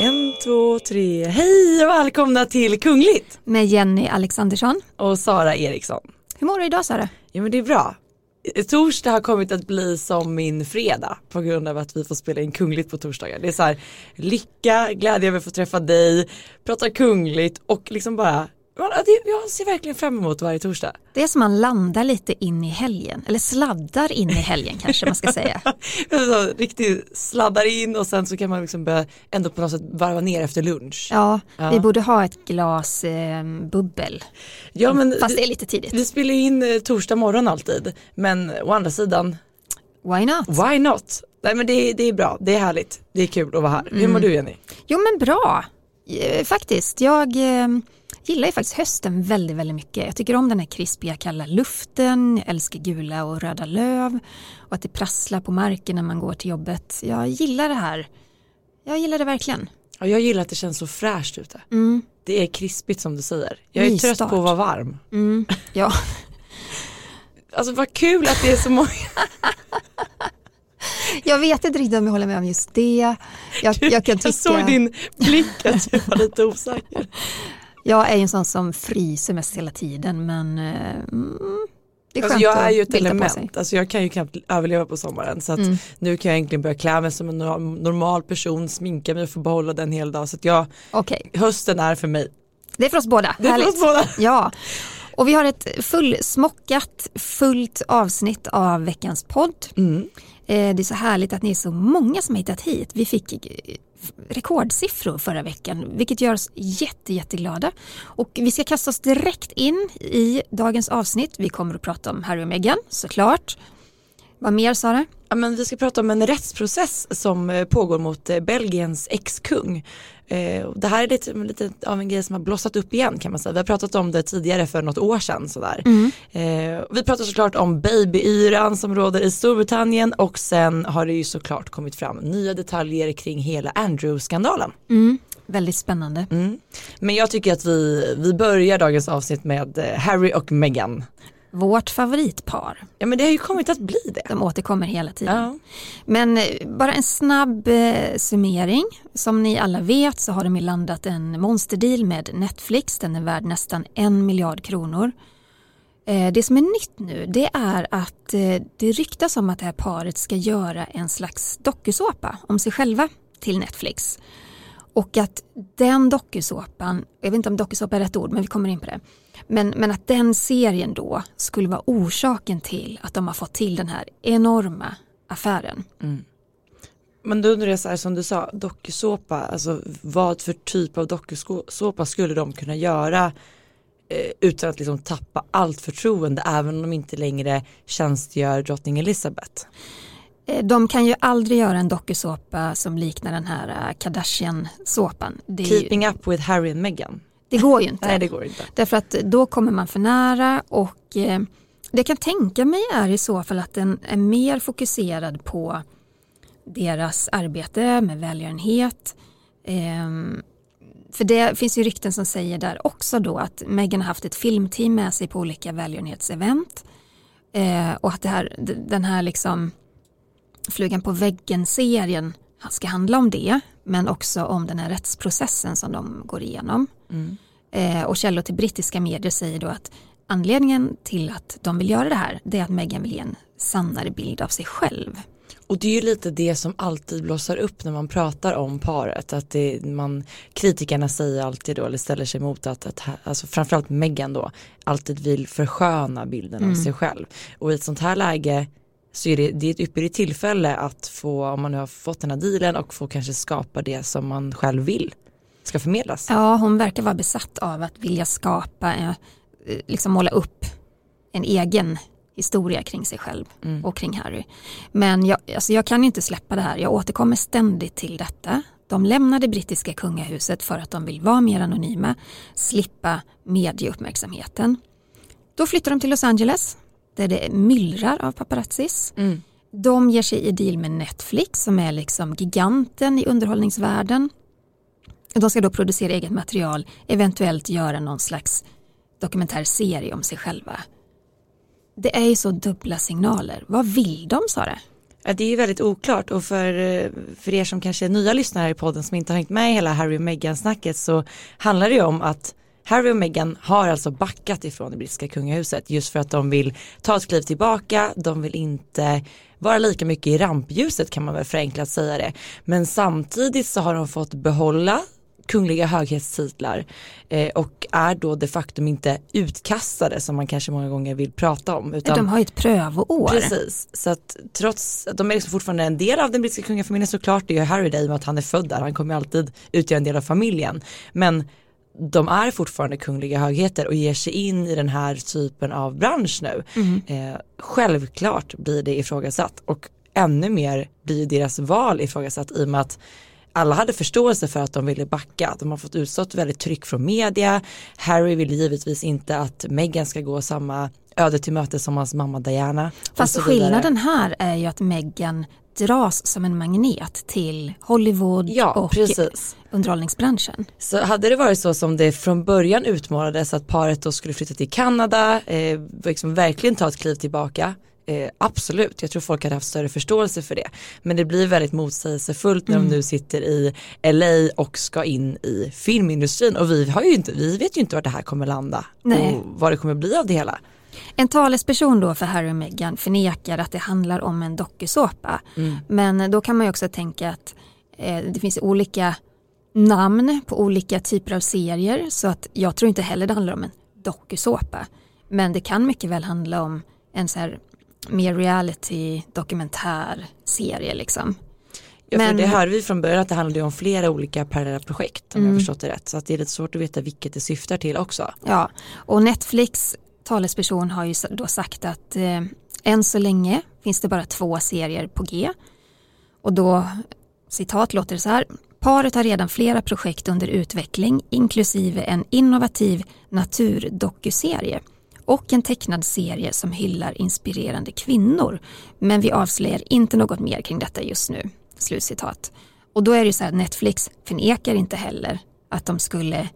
En, två, tre. Hej och välkomna till Kungligt Med Jenny Alexandersson. och Sara Eriksson. Hur mår du idag Sara? Ja men det är bra. Torsdag har kommit att bli som min fredag på grund av att vi får spela in kungligt på torsdagar. Det är så här lycka, glädje över att få träffa dig, prata kungligt och liksom bara, jag ser verkligen fram emot varje torsdag. Det är som man landar lite in i helgen, eller sladdar in i helgen kanske man ska säga. Så, riktigt sladdar in och sen så kan man liksom börja ändå på något sätt varva ner efter lunch. Ja, Ja. vi borde ha ett glas eh, bubbel. Ja, men Fast det är lite tidigt. vi spelar in eh, torsdag morgon alltid men å andra sidan Why not? Why not? Nej men det, är- det är bra, det är härligt, det är kul att vara här. Hur Mm. mår du Jenny? Jo men bra, eh, faktiskt. Jag eh, gillar ju faktiskt hösten väldigt, väldigt mycket. Jag tycker om den här krispiga kalla luften, jag älskar gula och röda löv och att det prasslar på marken när man går till jobbet. Jag gillar det här. Jag gillar det verkligen. Ja, jag gillar att det känns så fräscht ute. Mm. Det är krispigt som du säger. Jag är Nystart. trött på att vara varm. Mm. Ja. Alltså vad kul att det är så många. Jag vet inte riktigt om jag håller med om just det. Jag, jag kan tycka, Jag såg din blick att du var lite osäker. jag är ju en sån som fryser mest hela tiden men eh, mm, det är Alltså jag är ju ett element, alltså jag kan ju knappt överleva på sommaren så att Mm. nu kan jag egentligen börja klä mig som en normal- person, sminka mig och få behålla den hel dag. Så att jag, Okej, hösten är för mig. det är för oss båda. Det är för oss båda. Ja, och vi har ett fullsmockat, fullt avsnitt av veckans podd. Mm. Eh, Det är så härligt att ni är så många som har hittat hit. Vi fick rekordsiffror förra veckan, vilket gör oss jätte, jätteglada. Och vi ska kasta oss direkt in i dagens avsnitt. Vi kommer att prata om Harry och Meghan, såklart. Vad mer Sara? Ja, men vi ska prata om en rättsprocess som eh, pågår mot eh, Belgiens ex-kung. Eh, Det här är lite, lite av en grej som har blossat upp igen kan man säga. Vi har pratat om det tidigare för något år sedan. Sådär. Eh, vi pratar såklart om babyyran som råder i Storbritannien och sen har det ju såklart kommit fram nya detaljer kring hela Andrew-skandalen. Mm. Väldigt spännande. Mm. Men jag tycker att vi, vi börjar dagens avsnitt med eh, Harry och Meghan. Vårt favoritpar. Ja men det har ju kommit att bli det. De återkommer hela tiden. Ja. Men eh, bara en snabb eh, summering. Som ni alla vet så har de ju landat en monsterdeal med Netflix. Den är värd nästan en miljard kronor. Eh, det som är nytt nu det är att eh, det ryktas om att det här paret ska göra en slags dokusåpa om sig själva till Netflix. Och att den dokusåpan, jag vet inte om dokusåpa är rätt ord men vi kommer in på det. Men, men att den serien då skulle vara orsaken till att de har fått till den här enorma affären. Men då undrar jag så här som du sa, dokusåpa, alltså vad för typ av dokusåpa skulle de kunna göra eh, utan att liksom tappa allt förtroende även om de inte längre tjänstgör drottning Elizabeth. Eh, De kan ju aldrig göra en dokusåpa som liknar den här eh, Kardashian-såpan. Är ju- Keeping up with Harry and Meghan. Det går ju inte. Nej det går inte. Därför att då kommer man för nära och eh, det jag kan tänka mig är i så fall att den är mer fokuserad på deras arbete med välgörenhet. Ehm, för det finns ju rykten som säger där också då att Meghan har haft ett filmteam med sig på olika välgörenhetsevent. Eh, och att här, den här liksom flugan på väggen-serien ska handla om det men också om den här rättsprocessen som de går igenom. Mm. Eh, och källor till brittiska medier säger då att anledningen till att de vill göra det här det är att Meghan vill ge en sannare bild av sig själv. Och det är ju lite det som alltid blossar upp när man pratar om paret. Att det, man, kritikerna säger alltid då, eller ställer sig emot att, att alltså framförallt Meghan då, alltid vill försköna bilden av Mm. sig själv. Och i ett sånt här läge så är det, det är ett ypperligt tillfälle att få, om man nu har fått den här dealen och få kanske skapa det som man själv vill ska förmedlas. Ja, hon verkar vara besatt av att vilja skapa, eh, liksom måla upp en egen historia kring sig själv Mm. och kring Harry. Men jag, alltså jag kan inte släppa det här, jag återkommer ständigt till detta. De lämnade brittiska kungahuset för att de vill vara mer anonyma, slippa medieuppmärksamheten. Då flyttar de till Los Angeles där det myllrar av paparazzis. Mm. De ger sig i deal med Netflix som är liksom giganten i underhållningsvärlden. De ska då producera eget material, eventuellt göra någon slags dokumentärserie om sig själva. det är ju så dubbla signaler. Vad vill de Sara? Ja, det är ju väldigt oklart och för, för er som kanske är nya lyssnare i podden som inte har hängt med i hela Harry och Meghan snacket så handlar det ju om att Harry och Meghan har alltså backat ifrån det brittiska kungahuset just för att de vill ta ett kliv tillbaka, de vill inte vara lika mycket i rampljuset kan man väl förenklat säga det. Men samtidigt så har de fått behålla kungliga höghetstitlar eh, och är då de facto inte utkastade som man kanske många gånger vill prata om. Utan, de har ju ett prövoår. Precis, så att trots att de är liksom fortfarande en del av den brittiska kungafamiljen såklart, det är ju Harry det i och med att han är född där, han kommer alltid utgöra en del av familjen. Men de är fortfarande kungliga högheter och ger sig in i den här typen av bransch nu. Mm. Eh, självklart blir det ifrågasatt och ännu mer blir deras val ifrågasatt i och med att alla hade förståelse för att de ville backa. De har fått utstått väldigt tryck från media. Harry vill givetvis inte att Meghan ska gå samma öde till möte som hans mamma Diana. Fast skillnaden här är ju att Meghan dras som en magnet till Hollywood ja, och precis. underhållningsbranschen. Så hade det varit så som det från början utmålades att paret då skulle flytta till Kanada, eh, liksom verkligen ta ett kliv tillbaka Eh, absolut, jag tror folk hade haft större förståelse för det. Men det blir väldigt motsägelsefullt när mm. de nu sitter i LA och ska in i filmindustrin och vi, har ju inte, vi vet ju inte vart det här kommer landa Nej. och vad det kommer bli av det hela. En talesperson då för Harry och Meghan förnekar att det handlar om en dokusåpa. Mm. Men då kan man ju också tänka att eh, det finns olika namn på olika typer av serier så att jag tror inte heller det handlar om en dokusåpa. Men det kan mycket väl handla om en så här mer reality dokumentär serie liksom. Ja, Men, det hörde vi från början att det handlade om flera olika parallella projekt om mm. jag förstått det rätt. Så att det är lite svårt att veta vilket det syftar till också. Ja, och Netflix talesperson har ju då sagt att eh, än så länge finns det bara två serier på G. Och då, citat låter det så här, paret har redan flera projekt under utveckling inklusive en innovativ naturdokuserie och en tecknad serie som hyllar inspirerande kvinnor. Men vi avslöjar inte något mer kring detta just nu. Slutcitat. Och då är det så här, Netflix förnekar inte heller att de skulle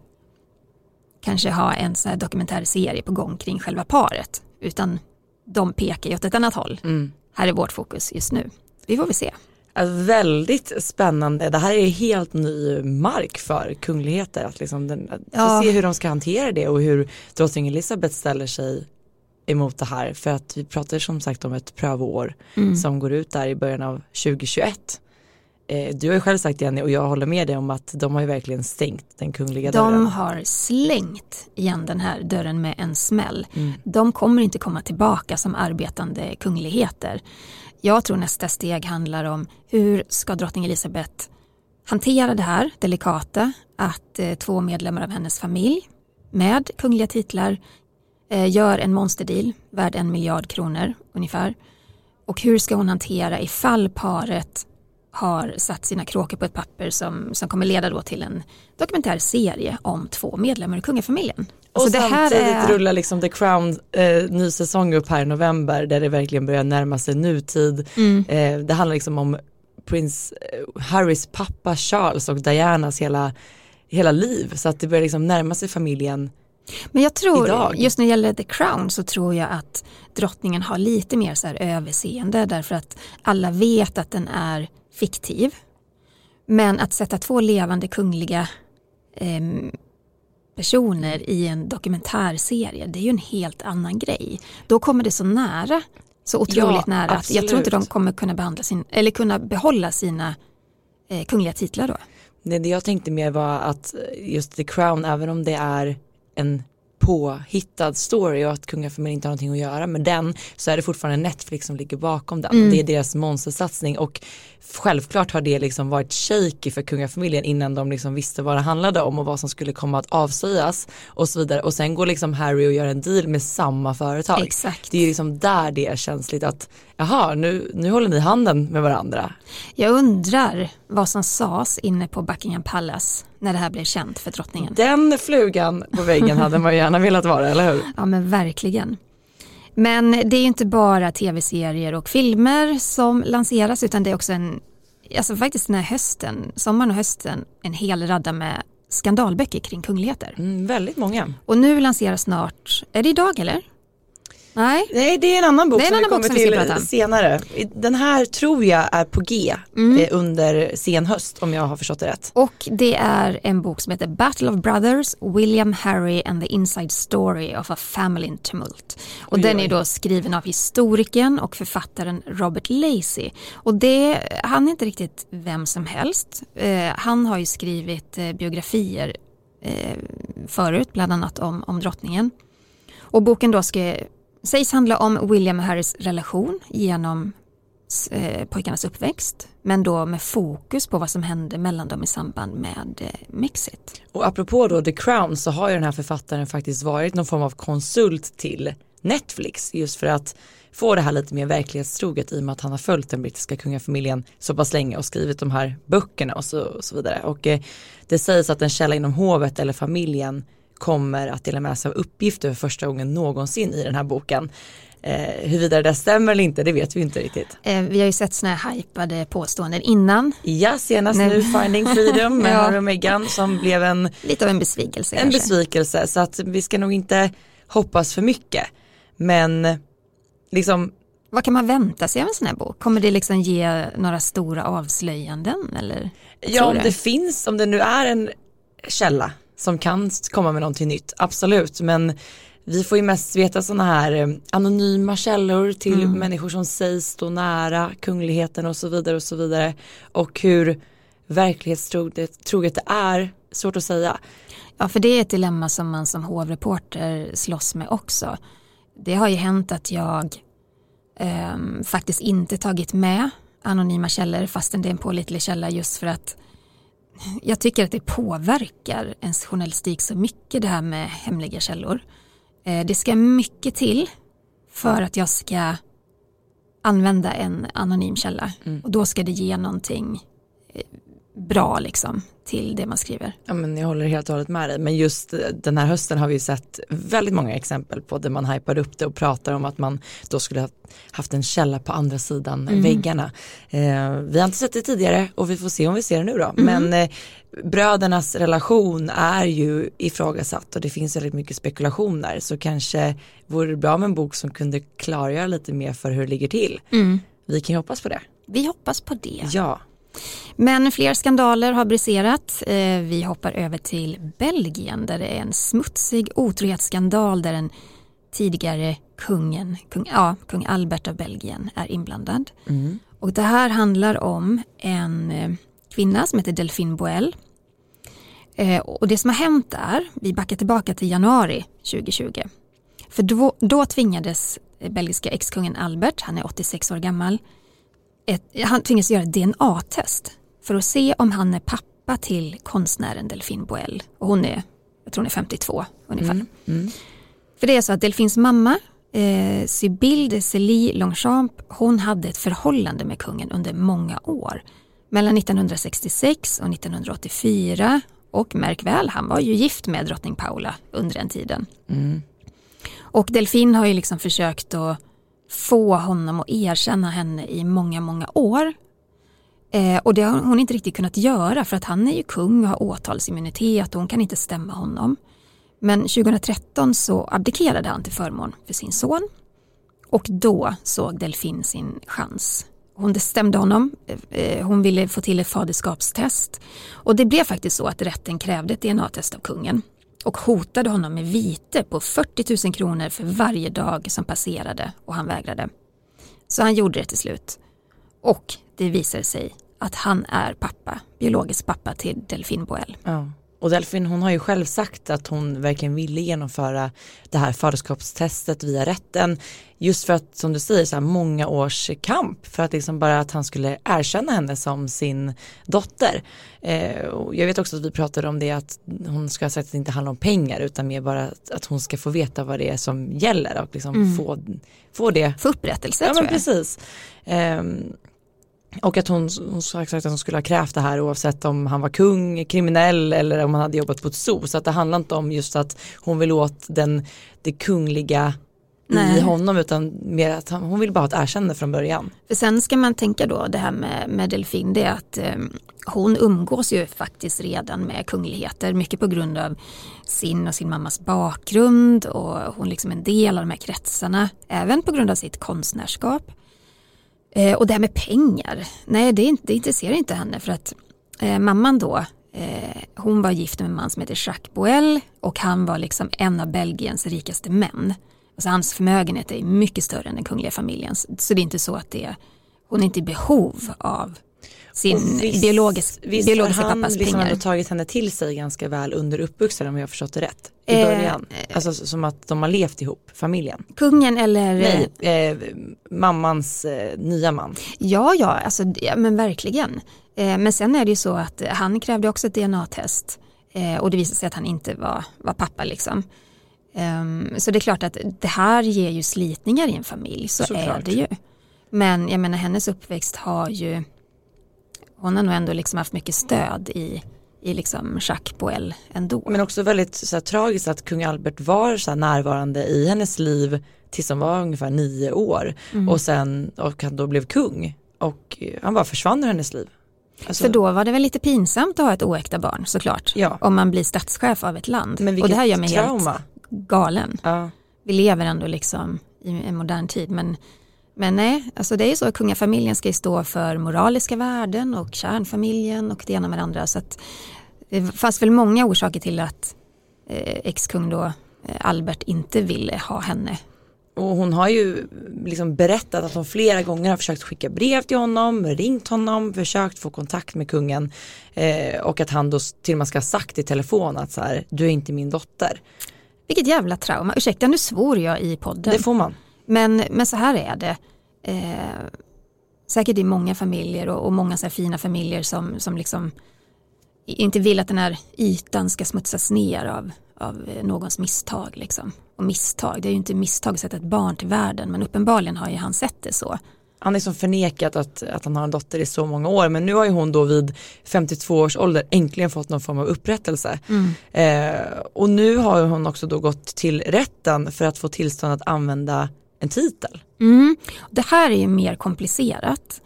kanske ha en så här dokumentärserie på gång kring själva paret. Utan de pekar ju åt ett annat håll. Mm. Här är vårt fokus just nu. Vi får väl se. Väldigt spännande. Det här är helt ny mark för kungligheter. Att liksom den, ja. se hur de ska hantera det och hur drottning Elizabeth ställer sig emot det här. För att vi pratar som sagt om ett prövoår mm. som går ut där i början av 2021. Eh, du har ju själv sagt Jenny och jag håller med dig om att de har ju verkligen stängt den kungliga de dörren. De har slängt igen den här dörren med en smäll. Mm. De kommer inte komma tillbaka som arbetande kungligheter. Jag tror nästa steg handlar om hur ska drottning Elizabeth hantera det här delikata att eh, två medlemmar av hennes familj med kungliga titlar eh, gör en monsterdeal värd en miljard kronor ungefär. Och hur ska hon hantera ifall paret har satt sina kråkor på ett papper som, som kommer leda då till en dokumentär serie om två medlemmar i kungafamiljen. Och alltså samtidigt är... rullar liksom The Crown eh, ny säsong upp här i november där det verkligen börjar närma sig nutid. Mm. Eh, det handlar liksom om prins eh, Harrys pappa Charles och Dianas hela, hela liv så att det börjar liksom närma sig familjen men jag tror, idag. just när det gäller The Crown så tror jag att drottningen har lite mer så här överseende därför att alla vet att den är fiktiv. Men att sätta två levande kungliga eh, personer i en dokumentärserie, det är ju en helt annan grej. Då kommer det så nära, så otroligt ja, nära att jag tror inte de kommer kunna, behandla sin, eller kunna behålla sina eh, kungliga titlar då. Det jag tänkte mer var att just The Crown, även om det är en påhittad story och att kungafamiljen inte har någonting att göra med den så är det fortfarande Netflix som ligger bakom den. Mm. Det är deras monstersatsning och självklart har det liksom varit shaky för kungafamiljen innan de liksom visste vad det handlade om och vad som skulle komma att avslöjas och så vidare och sen går liksom Harry och gör en deal med samma företag. Exakt. Det är liksom där det är känsligt att jaha nu, nu håller ni handen med varandra. Jag undrar vad som sades inne på Buckingham Palace när det här blev känt för drottningen. Den flugan på väggen hade man gärna velat vara, eller hur? Ja men verkligen. Men det är ju inte bara tv-serier och filmer som lanseras utan det är också en, alltså faktiskt den här hösten, sommaren och hösten, en hel radda med skandalböcker kring kungligheter. Mm, väldigt många. Och nu lanseras snart, är det idag eller? Nej. Nej det är en annan bok en som vi bok kommer som vi till prata senare. Den här tror jag är på G Mm. eh, under sen höst om jag har förstått det rätt. Och det är en bok som heter Battle of Brothers, William Harry and the Inside Story of a Family in Tumult. Och Oj, den är då skriven av historikern och författaren Robert Lacey. Och det, han är inte riktigt vem som helst. Eh, han har ju skrivit eh, biografier eh, förut, bland annat om, om drottningen. Och boken då ska, sägs handla om William och Harrys relation genom eh, pojkarnas uppväxt. Men då med fokus på vad som hände mellan dem i samband med eh, Mexit. Och apropå då The Crown så har ju den här författaren faktiskt varit någon form av konsult till Netflix just för att få det här lite mer verklighetstroget i och med att han har följt den brittiska kungafamiljen så pass länge och skrivit de här böckerna och så, och så vidare. Och eh, det sägs att en källa inom hovet eller familjen kommer att dela med sig av uppgifter för första gången någonsin i den här boken. Eh, huruvida det stämmer eller inte, det vet vi inte riktigt. Eh, vi har ju sett såna här hypade påståenden innan. Ja, senast Nej. nu Finding Freedom med Ja. Harry och Meghan som blev en Lite av en besvikelse en kanske. besvikelse så att vi ska nog inte hoppas för mycket. Men liksom, Vad kan man vänta sig av en sån här bok? Kommer det liksom ge några stora avslöjanden eller? ja om det finns, om det nu är en källa som kan komma med någonting nytt, absolut. Men vi får ju mest veta sådana här eh, anonyma källor till Mm. människor som sägs stå nära kungligheten och så vidare och så vidare. Och hur verklighetstroget troget det är, svårt att säga. Ja, för det är ett dilemma som man som hovreporter slåss med också. Det har ju hänt att jag ehm, faktiskt inte tagit med anonyma källor fastän det är en pålitlig källa just för att jag tycker att det påverkar ens journalistik så mycket det här med hemliga källor. Eh, det ska mycket till för att jag ska använda en anonym källa Mm. och då ska det ge någonting eh, bra liksom till det man skriver. Ja, men jag håller helt och hållet med dig. Men just eh, den här hösten har vi ju sett väldigt många exempel på där man hypar upp det och pratar om att man då skulle ha haft en källa på andra sidan Mm. väggarna. Eh, vi har inte sett det tidigare och vi får se om vi ser det nu då. Mm. Men eh, brödernas relation är ju ifrågasatt och det finns väldigt mycket spekulationer så kanske vore det bra med en bok som kunde klargöra lite mer för hur det ligger till. Vi kan ju hoppas på det. Vi hoppas på det. Ja. Men fler skandaler har briserat. Eh, Vi hoppar över till Belgien där det är en smutsig otrohetsskandal där den tidigare kungen, kung, ja, kung Albert av Belgien är inblandad. Mm. Och det här handlar om en eh, kvinna som heter Delphine Boel. Eh, Och det som har hänt är, vi backar tillbaka till januari 2020. För då, då tvingades belgiska exkungen Albert, han är 86 år gammal, ett, han tvingades göra ett DNA-test för att se om han är pappa till konstnären Delphine Boel. Och hon är, jag tror hon är 52 ungefär. Mm. Mm. För det är så att Delphins mamma, eh, Sibylle de Célie Longchamp, hon hade ett förhållande med kungen under många år. Mellan 1966 och 1984 och märk väl, han var ju gift med drottning Paula under den tiden. Mm. Och Delphine har ju liksom försökt att få honom att erkänna henne i många, många år. Eh, och det har hon inte riktigt kunnat göra för att han är ju kung och har åtalsimmunitet och hon kan inte stämma honom. Men 2013 så abdikerade han till förmån för sin son och då såg Delphine sin chans. Hon stämde honom, eh, hon ville få till ett faderskapstest och det blev faktiskt så att rätten krävde ett DNA-test av kungen och hotade honom med vite på 40 000 kronor för varje dag som passerade och han vägrade. Så han gjorde det till slut. Och det visade sig att han är pappa, biologisk pappa till Delphine Boel. Ja. Och Delphine hon har ju själv sagt att hon verkligen ville genomföra det här faderskapstestet via rätten. Just för att som du säger så här många års kamp för att liksom bara att han skulle erkänna henne som sin dotter. Eh, och jag vet också att vi pratade om det att hon ska ha sagt att det inte handlar om pengar utan mer bara att, att hon ska få veta vad det är som gäller och liksom Mm. få, få det För upprättelse Ja men precis. Ehm, och att hon, hon har sagt att hon skulle ha krävt det här oavsett om han var kung, kriminell eller om han hade jobbat på ett zoo. Så att det handlar inte om just att hon vill åt den, det kungliga Nej. i honom utan mer att hon vill bara ha ett erkännande från början. För sen ska man tänka då det här med, med Delfin, det är att eh, hon umgås ju faktiskt redan med kungligheter, mycket på grund av sin och sin mammas bakgrund och hon liksom en del av de här kretsarna, även på grund av sitt konstnärskap. Eh, och det här med pengar, nej det, det intresserar inte henne för att eh, mamman då, eh, hon var gift med en man som heter Jacques Boel och han var liksom en av Belgiens rikaste män. Alltså hans förmögenhet är mycket större än den kungliga familjens. Så det är inte så att det, hon är inte i behov av sin visst, biologisk, visst biologiska pappas liksom pengar. han har tagit henne till sig ganska väl under uppvuxen om jag har förstått det rätt. I eh, början. Alltså som att de har levt ihop, familjen. Kungen eller? Nej, eh, mammans eh, nya man. Ja, ja, alltså, ja men verkligen. Eh, men sen är det ju så att han krävde också ett DNA-test eh, och det visade sig att han inte var, var pappa liksom. Um, så det är klart att det här ger ju slitningar i en familj, så Såklart. är det ju. Men jag menar hennes uppväxt har ju, hon har nog ändå liksom haft mycket stöd i, i liksom Jacques Boel ändå. Men också väldigt så här, tragiskt att kung Albert var så här, närvarande i hennes liv tills hon var ungefär nio år mm. och sen och han då blev kung och han bara försvann ur hennes liv. Alltså, För då var det väl lite pinsamt att ha ett oäkta barn såklart. Ja. Om man blir statschef av ett land. Men och det här gör mig trauma. helt galen. Ja. Vi lever ändå liksom i en modern tid men, men nej, alltså det är så att kungafamiljen ska stå för moraliska värden och kärnfamiljen och det ena med det andra. Så att det fanns väl många orsaker till att eh, ex-kung då eh, Albert inte ville ha henne och hon har ju liksom berättat att hon flera gånger har försökt skicka brev till honom, ringt honom, försökt få kontakt med kungen eh, och att han då till och med ska ha sagt i telefon att så här, du är inte min dotter. Vilket jävla trauma. Ursäkta, nu svor jag i podden. Det får man. Men, men så här är det. Eh, säkert i många familjer och, och många så fina familjer som, som liksom inte vill att den här ytan ska smutsas ner av, av någons misstag. Liksom. Och misstag, det är ju inte misstag att sätta ett barn till världen men uppenbarligen har ju han sett det så han är som förnekat att, att han har en dotter i så många år men nu har ju hon då vid 52 års ålder äntligen fått någon form av upprättelse. Mm. Eh, och nu har hon också då gått till rätten för att få tillstånd att använda en titel. Mm. Det här är ju mer komplicerat.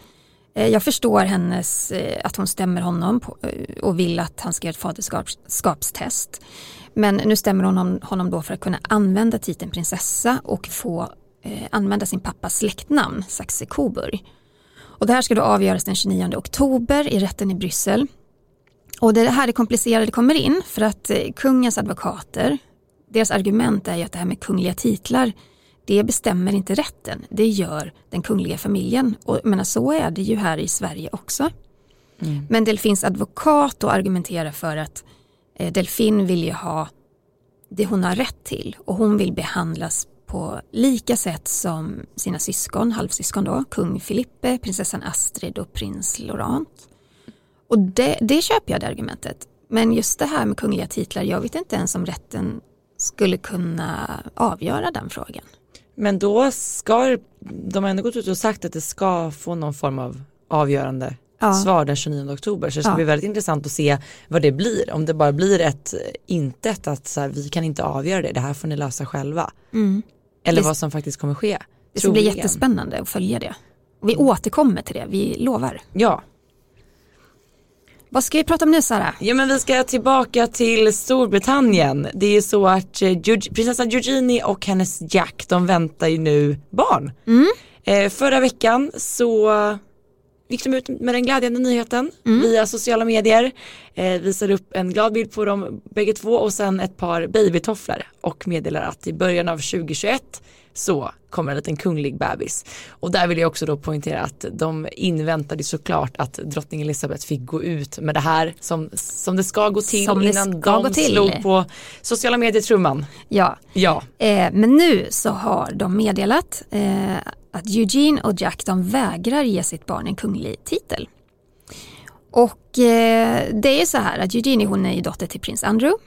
Eh, jag förstår hennes, eh, att hon stämmer honom på, eh, och vill att han ska göra ett faderskapstest. Men nu stämmer hon honom då för att kunna använda titeln prinsessa och få eh, använda sin pappas släktnamn, Saxe Coburg. Och det här ska då avgöras den 29 oktober i rätten i Bryssel. Och det här är komplicerade kommer in för att kungens advokater, deras argument är ju att det här med kungliga titlar, det bestämmer inte rätten, det gör den kungliga familjen. Och menar, så är det ju här i Sverige också. Mm. Men Delfins advokat då argumenterar för att eh, Delfin vill ju ha det hon har rätt till och hon vill behandlas på lika sätt som sina syskon, halvsyskon då, kung Filippe, prinsessan Astrid och prins Laurent. Och det, det köper jag det argumentet. Men just det här med kungliga titlar, jag vet inte ens om rätten skulle kunna avgöra den frågan. Men då ska, de har ändå gått ut och sagt att det ska få någon form av avgörande ja. svar den 29 oktober. Så det ska ja. bli väldigt intressant att se vad det blir. Om det bara blir ett intet att så här, vi kan inte avgöra det, det här får ni lösa själva. Mm. Eller det, vad som faktiskt kommer ske. Det ska bli jättespännande att följa det. Vi mm. återkommer till det, vi lovar. Ja. Vad ska vi prata om nu Sara? Ja men vi ska tillbaka till Storbritannien. Det är så att eh, prinsessa Eugenie och hennes Jack de väntar ju nu barn. Mm. Eh, förra veckan så gick de ut med den glädjande nyheten mm. via sociala medier. Eh, visade upp en glad bild på dem bägge två och sen ett par babytofflor och meddelar att i början av 2021 så kommer en liten kunglig bebis. Och där vill jag också då poängtera att de inväntade såklart att drottning Elizabeth fick gå ut med det här som, som det ska gå till som innan de slog på sociala medier trumman. Ja, ja. Eh, men nu så har de meddelat eh, att Eugene och Jack de vägrar ge sitt barn en kunglig titel. Och eh, det är så här att Eugenie hon är ju dotter till prins Andrew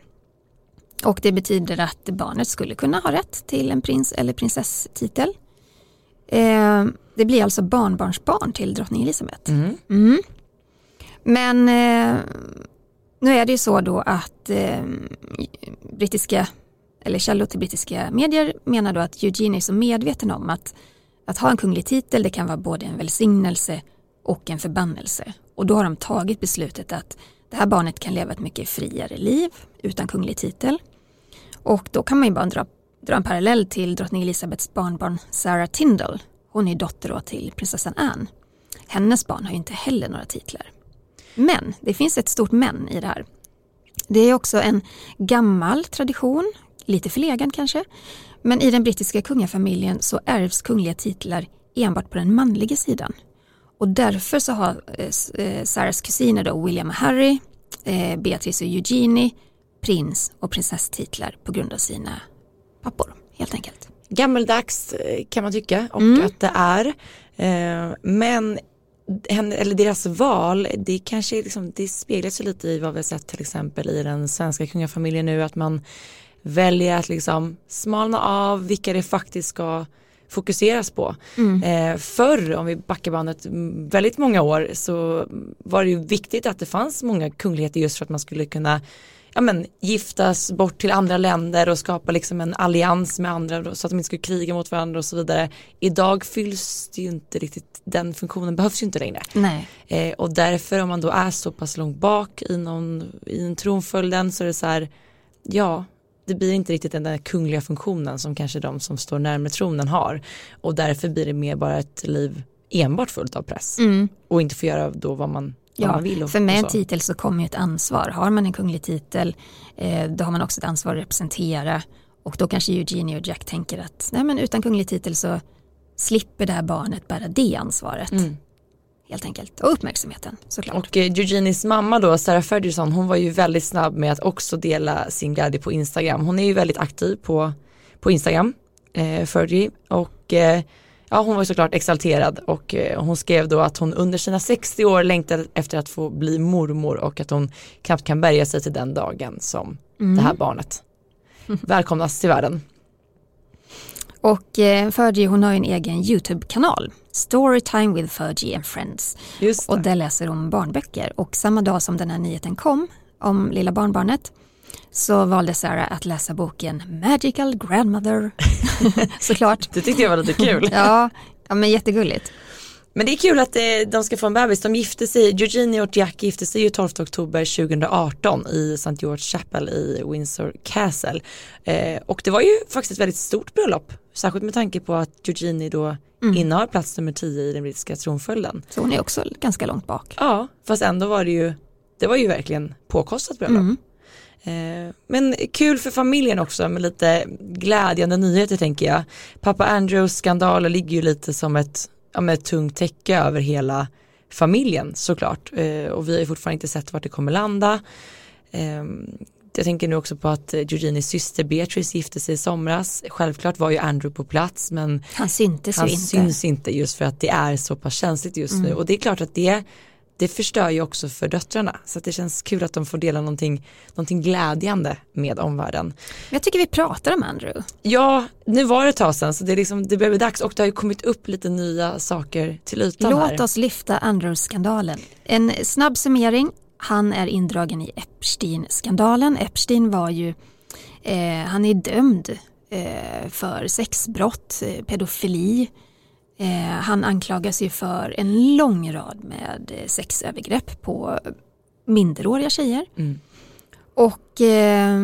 och det betyder att barnet skulle kunna ha rätt till en prins eller prinsesstitel. Eh, det blir alltså barnbarnsbarn till drottning Elizabeth. Mm. Mm. Men eh, nu är det ju så då att eh, brittiska eller källor till brittiska medier menar då att Eugene är så medveten om att att ha en kunglig titel det kan vara både en välsignelse och en förbannelse. Och då har de tagit beslutet att det här barnet kan leva ett mycket friare liv utan kunglig titel. Och då kan man ju bara dra, dra en parallell till drottning Elisabeths barnbarn Sarah Tindall. Hon är dotter då till prinsessan Anne. Hennes barn har ju inte heller några titlar. Men det finns ett stort men i det här. Det är också en gammal tradition, lite förlegad kanske, men i den brittiska kungafamiljen så ärvs kungliga titlar enbart på den manliga sidan. Och därför så har eh, eh, Sarahs kusiner då William och Harry, eh, Beatrice och Eugenie, prins och prinsesstitlar på grund av sina pappor helt enkelt. Gammeldags kan man tycka och mm. att det är. Men eller deras val, det kanske liksom, det speglas lite i vad vi har sett till exempel i den svenska kungafamiljen nu att man väljer att liksom smalna av vilka det faktiskt ska fokuseras på. Mm. Eh, förr, om vi backar bandet väldigt många år, så var det ju viktigt att det fanns många kungligheter just för att man skulle kunna ja, men, giftas bort till andra länder och skapa liksom en allians med andra så att de inte skulle kriga mot varandra och så vidare. Idag fylls det ju inte riktigt, den funktionen behövs ju inte längre. Nej. Eh, och därför om man då är så pass långt bak i, någon, i en tronföljden så är det så här, ja det blir inte riktigt den där kungliga funktionen som kanske de som står närmare tronen har. Och därför blir det mer bara ett liv enbart fullt av press. Mm. Och inte få göra då vad man, ja. Och, för med en titel så kommer ju ett ansvar. Har man en kunglig titel eh, då har man också ett ansvar att representera. Och då kanske Eugenie och Jack tänker att nej men utan kunglig titel så slipper det här barnet bära det ansvaret. Mm helt enkelt. Och uppmärksamheten såklart. Och eh, Eugenies mamma då, Sarah Ferguson, hon var ju väldigt snabb med att också dela sin glädje på Instagram. Hon är ju väldigt aktiv på, på Instagram, eh, Fergie. Och eh, ja, hon var ju såklart exalterad och eh, hon skrev då att hon under sina 60 år längtar efter att få bli mormor och att hon knappt kan bärga sig till den dagen som mm. det här barnet välkomnas till världen. Och eh, Fergie hon har en egen YouTube-kanal, Storytime with Fergie and Friends. Och där läser hon barnböcker. Och samma dag som den här nyheten kom om lilla barnbarnet så valde Sarah att läsa boken Magical Grandmother. Såklart. Det tyckte jag var lite kul. ja, ja, men jättegulligt. Men det är kul att eh, de ska få en bebis. De gifte sig, Eugenie och Jack gifte sig ju 12 oktober 2018 i St. George Chapel i Windsor Castle. Eh, och det var ju faktiskt ett väldigt stort bröllop. Särskilt med tanke på att Eugenie då mm. innehar plats nummer 10 i den brittiska tronföljden. Så hon är också ganska långt bak. Ja, fast ändå var det ju, det var ju verkligen påkostat bröllop. Mm. Eh, men kul för familjen också med lite glädjande nyheter tänker jag. Pappa Andrews skandaler ligger ju lite som ett ja, med ett tungt täcke över hela familjen såklart. Eh, och vi har fortfarande inte sett vart det kommer landa. Eh, jag tänker nu också på att Eugenies syster Beatrice gifte sig i somras. Självklart var ju Andrew på plats men han syntes han ju inte. syns inte just för att det är så pass känsligt just mm. nu. Och det är klart att det det förstör ju också för döttrarna. Så det känns kul att de får dela någonting, någonting glädjande med omvärlden. Jag tycker vi pratar om Andrew. Ja, nu var det ett tag sedan så det, är liksom, det börjar bli dags och det har ju kommit upp lite nya saker till ytan Låt här. oss lyfta Andrew-skandalen. En snabb summering. Han är indragen i Epstein-skandalen. Epstein var ju, eh, han är dömd eh, för sexbrott, eh, pedofili, Eh, han anklagas ju för en lång rad med eh, sexövergrepp på minderåriga tjejer. Mm. Och eh,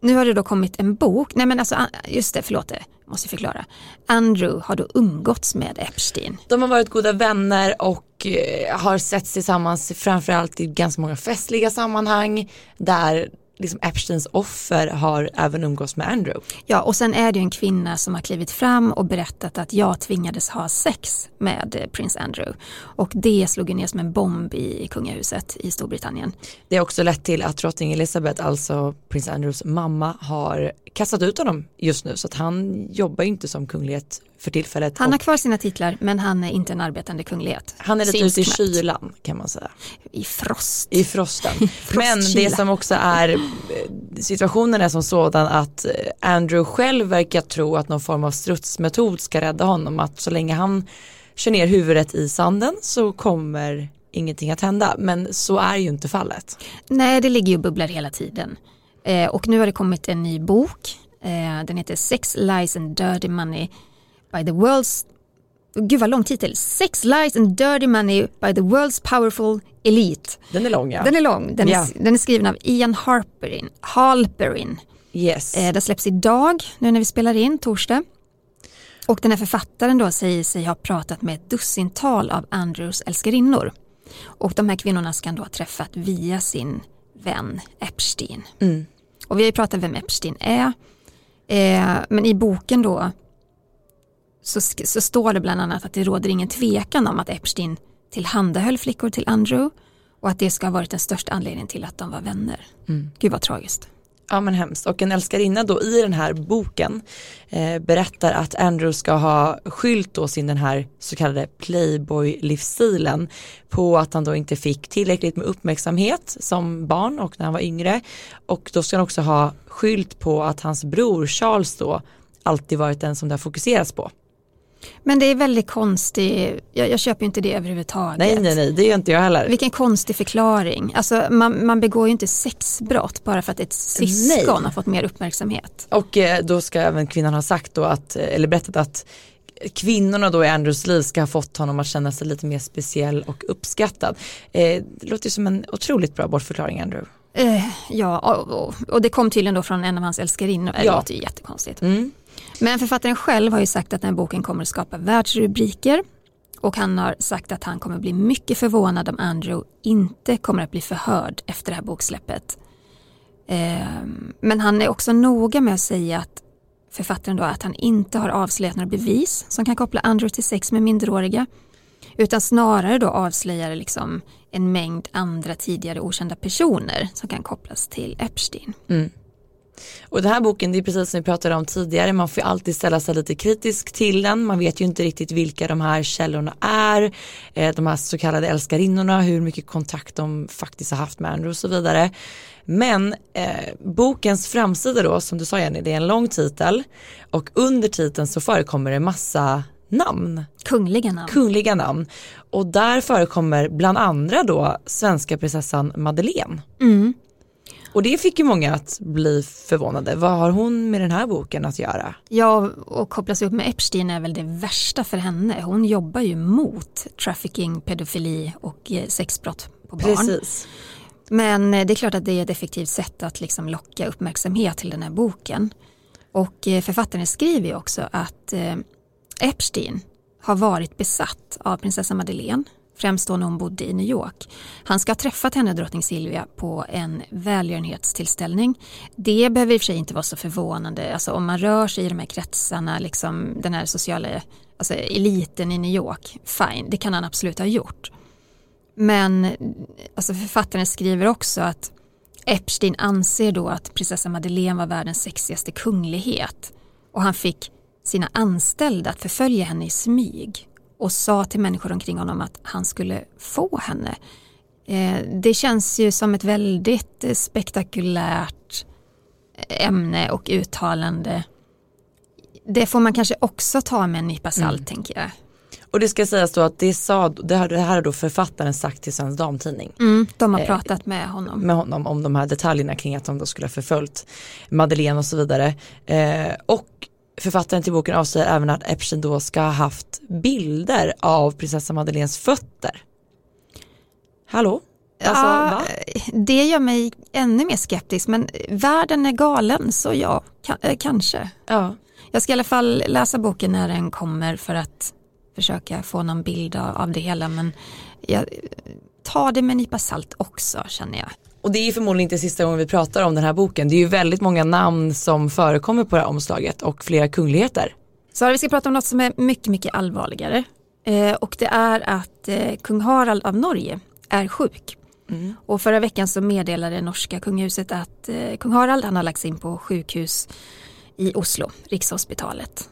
nu har det då kommit en bok, nej men alltså just det, förlåt det, måste förklara. Andrew har då umgåtts med Epstein. De har varit goda vänner och har setts tillsammans framförallt i ganska många festliga sammanhang där liksom Epsteins offer har även umgås med Andrew. Ja och sen är det ju en kvinna som har klivit fram och berättat att jag tvingades ha sex med eh, prins Andrew. Och det slog ner som en bomb i kungahuset i Storbritannien. Det har också lett till att drottning Elizabeth, alltså prins Andrews mamma, har kastat ut honom just nu så att han jobbar ju inte som kunglighet för tillfället. Han har kvar sina titlar men han är inte en arbetande kunglighet. Han är lite ute i kylan kan man säga. I frost. I frosten. men det som också är situationen är som sådan att eh, Andrew själv verkar tro att någon form av strutsmetod ska rädda honom. Att så länge han kör ner huvudet i sanden så kommer ingenting att hända. Men så är ju inte fallet. Nej, det ligger ju och bubblar hela tiden. Eh, och nu har det kommit en ny bok Eh, den heter Sex, Lies and Dirty Money by the World's Gud vad lång titel. Sex, Lies and Dirty Money by the World's Powerful Elite. Den är lång ja. Den är lång. Den, Ja. är, den är skriven av Ian Harperin. Halperin. Yes. Eh, den släpps idag, nu när vi spelar in, torsdag. Och den här författaren då säger sig ha pratat med ett dussintal av Andrews älskarinnor. Och de här kvinnorna ska han då ha träffat via sin vän Epstein. Mm. Och vi har ju pratat vem Epstein är. Eh, men i boken då så, så står det bland annat att det råder ingen tvekan om att Epstein tillhandahöll flickor till Andrew och att det ska ha varit den största anledningen till att de var vänner. Mm. Gud vad tragiskt. Ja men hemskt. Och en älskarinna då i den här boken eh, berättar att Andrew ska ha skylt då sin den här så kallade playboy-livsstilen på att han då inte fick tillräckligt med uppmärksamhet som barn och när han var yngre. Och då ska han också ha skylt på att hans bror Charles då alltid varit den som det har fokuserats på. Men det är väldigt konstigt, jag, jag köper inte det överhuvudtaget. Nej nej nej det gör inte jag heller. Vilken konstig förklaring. Alltså, man, man begår ju inte sexbrott bara för att ett syskon Nej. har fått mer uppmärksamhet. Och eh, då ska även kvinnan ha sagt då att, eh, eller berättat att kvinnorna då i Andrews liv ska ha fått honom att känna sig lite mer speciell och uppskattad. Eh, det låter ju som en otroligt bra bortförklaring Andrew. Eh, ja, och, och, och det kom tydligen då från en av hans älskarinnor. Det Ja. låter ju jättekonstigt. Mm. Men författaren själv har ju sagt att den här boken kommer att skapa världsrubriker. Och han har sagt att han kommer bli mycket förvånad om Andrew inte kommer att bli förhörd efter det här boksläppet. Ehm, men han är också noga med att säga att författaren då att han inte har avslöjat några bevis som kan koppla Andrew till sex med minderåriga. Utan snarare då avslöjar liksom en mängd andra tidigare okända personer som kan kopplas till Epstein. Mm. Och den här boken, det är precis som vi pratade om tidigare, man får ju alltid ställa sig lite kritisk till den, man vet ju inte riktigt vilka de här källorna är, eh, de här så kallade älskarinnorna, hur mycket kontakt de faktiskt har haft med Andrew och så vidare. Men eh, bokens framsida då, som du sa Jenny, det är en lång titel och under titeln så förekommer det massa namn Kungliga namn. kungliga namn. Och där förekommer bland andra då svenska prinsessan Madeleine. Mm. Och det fick ju många att bli förvånade. Vad har hon med den här boken att göra? Ja, och kopplas upp med Epstein är väl det värsta för henne. Hon jobbar ju mot trafficking, pedofili och eh, sexbrott på barn. Precis. Men eh, det är klart att det är ett effektivt sätt att liksom locka uppmärksamhet till den här boken. Och eh, författaren skriver ju också att Epstein har varit besatt av prinsessa Madeleine, främst då när hon bodde i New York. Han ska ha träffat henne, drottning Silvia, på en välgörenhetstillställning. Det behöver i och för sig inte vara så förvånande, alltså om man rör sig i de här kretsarna, liksom den här sociala alltså eliten i New York, fine, det kan han absolut ha gjort. Men alltså författaren skriver också att Epstein anser då att prinsessa Madeleine var världens sexigaste kunglighet och han fick sina anställda att förfölja henne i smyg och sa till människor omkring honom att han skulle få henne. Eh, det känns ju som ett väldigt eh, spektakulärt ämne och uttalande. Det får man kanske också ta med en nypa salt tänker jag. Och det ska sägas då att det, sa, det, här, det här har då författaren sagt till Svensk Damtidning Mm, de har Eh, pratat med honom. med honom om de här detaljerna kring att de då skulle ha förföljt Madeleine och så vidare. Eh, och författaren till boken avslöjar även att Epstein då ska ha haft bilder av prinsessa Madeleines fötter. Hallå? Alltså, ja, det gör mig ännu mer skeptisk men världen är galen så ja, eh, kanske. Ja. Jag ska i alla fall läsa boken när den kommer för att försöka få någon bild av, av det hela men jag tar det med en nypa salt också känner jag. Och det är förmodligen inte sista gången vi pratar om den här boken. Det är ju väldigt många namn som förekommer på det här omslaget och flera kungligheter. Så vi ska prata om något som är mycket, mycket allvarligare. Eh, och det är att eh, kung Harald av Norge är sjuk. Och förra veckan så meddelade norska kungahuset att eh, kung Harald han har lagts in på sjukhus i Oslo, Rikshospitalet.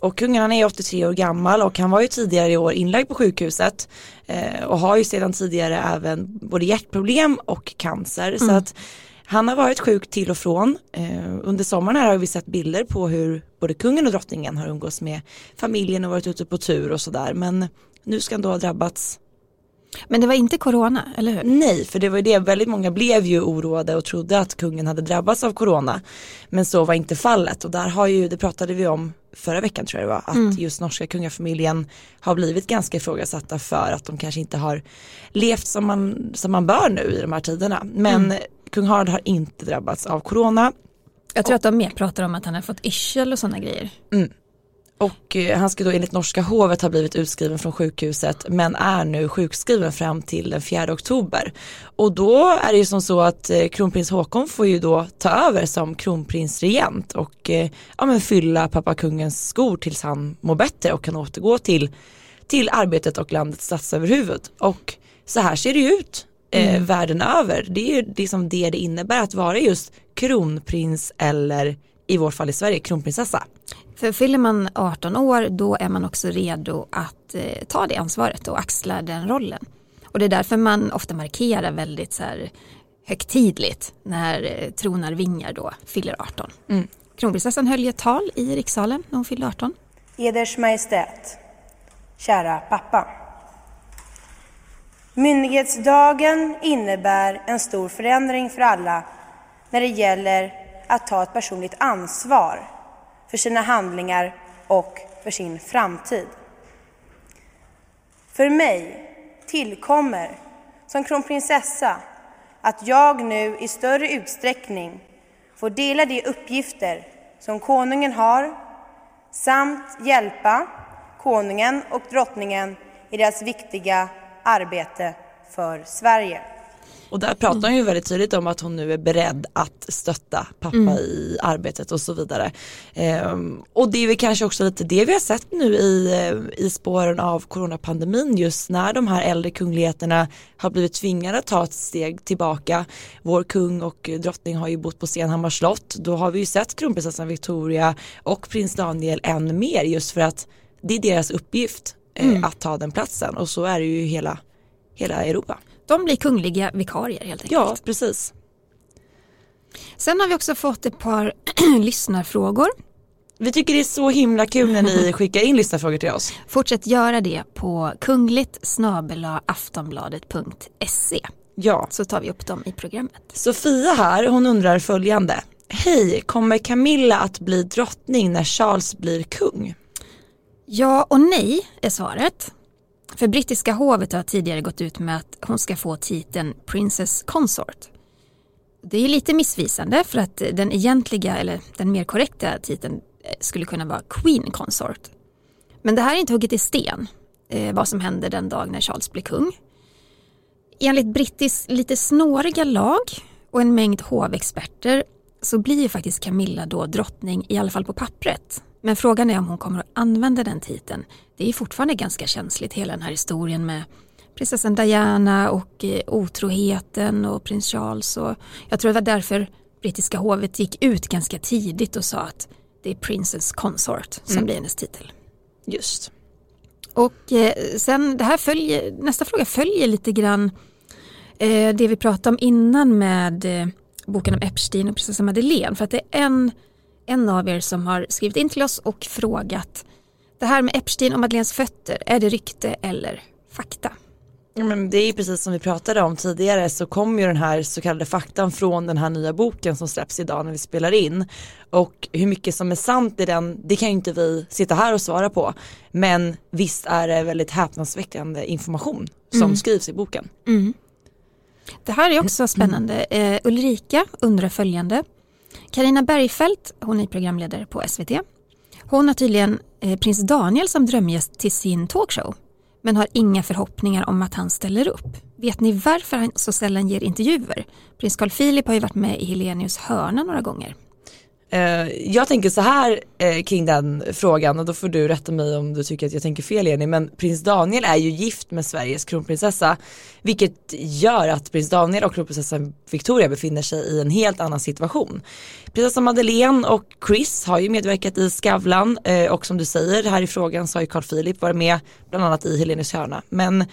Och kungen han är 83 år gammal och han var ju tidigare i år inlagd på sjukhuset eh, och har ju sedan tidigare även både hjärtproblem och cancer. Så att han har varit sjuk till och från. Eh, under sommaren här har vi sett bilder på hur både kungen och drottningen har umgås med familjen och varit ute på tur och sådär. Men nu ska han då ha drabbats Men det var inte corona, eller hur? Nej, för det var ju det, väldigt många blev ju oroade och trodde att kungen hade drabbats av corona. Men så var inte fallet och där har ju, det pratade vi om förra veckan tror jag det var, att mm. just norska kungafamiljen har blivit ganska ifrågasatta för att de kanske inte har levt som man, som man bör nu i de här tiderna. Men mm. kung Harald har inte drabbats av corona. Jag tror och, att de mer pratar om att han har fått yrsel och sådana grejer. Mm. Och eh, han ska då enligt norska hovet ha blivit utskriven från sjukhuset men är nu sjukskriven fram till den 4 oktober. Och då är det ju som så att eh, kronprins Håkon får ju då ta över som kronprinsregent och eh, ja, men fylla pappa kungens skor tills han mår bättre och kan återgå till, till arbetet och landets statsöverhuvud. Och så här ser det ju ut mm. världen över. Det är ju liksom det det innebär att vara just kronprins eller i vårt fall i Sverige kronprinsessa. För fyller man 18 år då är man också redo att eh, ta det ansvaret och axla den rollen. Och det är därför man ofta markerar väldigt så här högtidligt när eh, tronarvingar då fyller 18. Mm. Kronprinsessan höll ett tal i rikssalen när hon fyllde 18. Eders Majestät, kära pappa. Myndighetsdagen innebär en stor förändring för alla när det gäller att ta ett personligt ansvar för sina handlingar och för sin framtid. För mig tillkommer som kronprinsessa att jag nu i större utsträckning får dela de uppgifter som konungen har samt hjälpa konungen och drottningen i deras viktiga arbete för Sverige. Och där pratar hon ju väldigt tydligt om att hon nu är beredd att stötta pappa mm. i arbetet och så vidare. Ehm, och det är väl kanske också lite det vi har sett nu i, eh, i spåren av coronapandemin just när de här äldre kungligheterna har blivit tvingade att ta ett steg tillbaka. Vår kung och drottning har ju bott på Stenhammars slott. Då har vi ju sett kronprinsessan Victoria och prins Daniel än mer just för att det är deras uppgift eh, mm. att ta den platsen och så är det ju hela, hela Europa. De blir kungliga vikarier helt enkelt. Ja, precis. Sen har vi också fått ett par lyssnarfrågor. Vi tycker det är så himla kul när ni skickar in lyssnarfrågor till oss. Fortsätt göra det på kungligt aftonbladet.se. Ja. Så tar vi upp dem i programmet. Sofia här, hon undrar följande. Hej, kommer Camilla att bli drottning när Charles blir kung? Ja och nej är svaret. För brittiska hovet har tidigare gått ut med att hon ska få titeln Princess Consort. Det är lite missvisande för att den egentliga, eller den mer korrekta titeln eh, skulle kunna vara Queen Consort. Men det här är inte hugget i sten, eh, vad som händer den dag när Charles blir kung. Enligt brittisk lite snåriga lag och en mängd hovexperter så blir faktiskt Camilla då drottning, i alla fall på pappret. Men frågan är om hon kommer att använda den titeln. Det är fortfarande ganska känsligt hela den här historien med prinsessan Diana och eh, otroheten och prins Charles. Och jag tror det var därför brittiska hovet gick ut ganska tidigt och sa att det är Princess Consort som mm. blir hennes titel. Just. Och eh, sen det här följer, nästa fråga följer lite grann eh, det vi pratade om innan med boken om Epstein och prinsessa Madeleine. För att det är en en av er som har skrivit in till oss och frågat det här med Epstein och Madeleines fötter, är det rykte eller fakta? Men det är precis som vi pratade om tidigare så kommer ju den här så kallade faktan från den här nya boken som släpps idag när vi spelar in. Och hur mycket som är sant i den, det kan ju inte vi sitta här och svara på. Men visst är det väldigt häpnadsväckande information som mm. skrivs i boken. Mm. Det här är också spännande. Uh, Ulrika undrar följande. Karina Bergfeldt, hon är programledare på SVT. Hon har tydligen eh, prins Daniel som drömgäst till sin talkshow men har inga förhoppningar om att han ställer upp. Vet ni varför han så sällan ger intervjuer? Prins Carl Philip har ju varit med i Helenius hörna några gånger. Eh, jag tänker så här eh, kring den frågan och då får du rätta mig om du tycker att jag tänker fel Jenny men prins Daniel är ju gift med Sveriges kronprinsessa vilket gör att prins Daniel och kronprinsessan Victoria befinner sig i en helt annan situation. Prinsessa Madeleine och Chris har ju medverkat i Skavlan eh, och som du säger här i frågan så har ju Carl Philip varit med bland annat i Helenius hörna men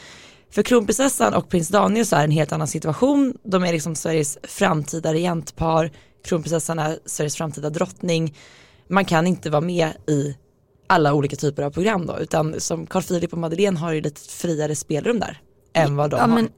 för kronprinsessan och prins Daniel så är det en helt annan situation. De är liksom Sveriges framtida regentpar kronprinsessan är Sveriges framtida drottning. Man kan inte vara med i alla olika typer av program då utan som Carl Philip och Madeleine har ju lite friare spelrum där. än vad de ja, har. men,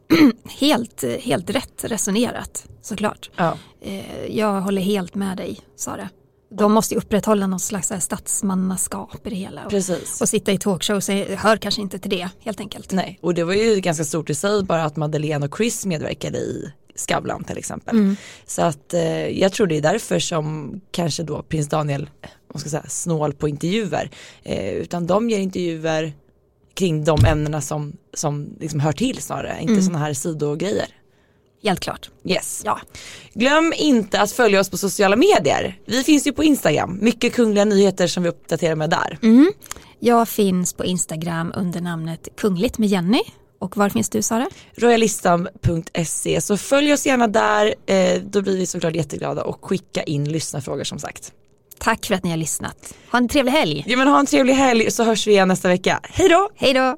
helt, helt rätt resonerat såklart. Ja. Eh, jag håller helt med dig Sara. De måste ju upprätthålla något slags statsmannaskap i det hela. Och, Precis. och sitta i talkshow så hör kanske inte till det helt enkelt. Nej, och det var ju ganska stort i sig bara att Madeleine och Chris medverkade i Skavlan till exempel. Mm. Så att eh, jag tror det är därför som kanske då prins Daniel, vad ska säga, snål på intervjuer. Eh, utan de ger intervjuer kring de ämnena som, som liksom hör till snarare, inte Mm. sådana här sidogrejer. Helt klart. Yes. Ja. Glöm inte att följa oss på sociala medier. Vi finns ju på Instagram, mycket kungliga nyheter som vi uppdaterar med där. Mm. Jag finns på Instagram under namnet Kungligt med Jenny. Och var finns du Sara? royalistan.se så följ oss gärna där, eh, då blir vi såklart jätteglada och skicka in lyssnarfrågor som sagt. Tack för att ni har lyssnat. Ha en trevlig helg. Ja men ha en trevlig helg så hörs vi igen nästa vecka. Hej då! Hej då!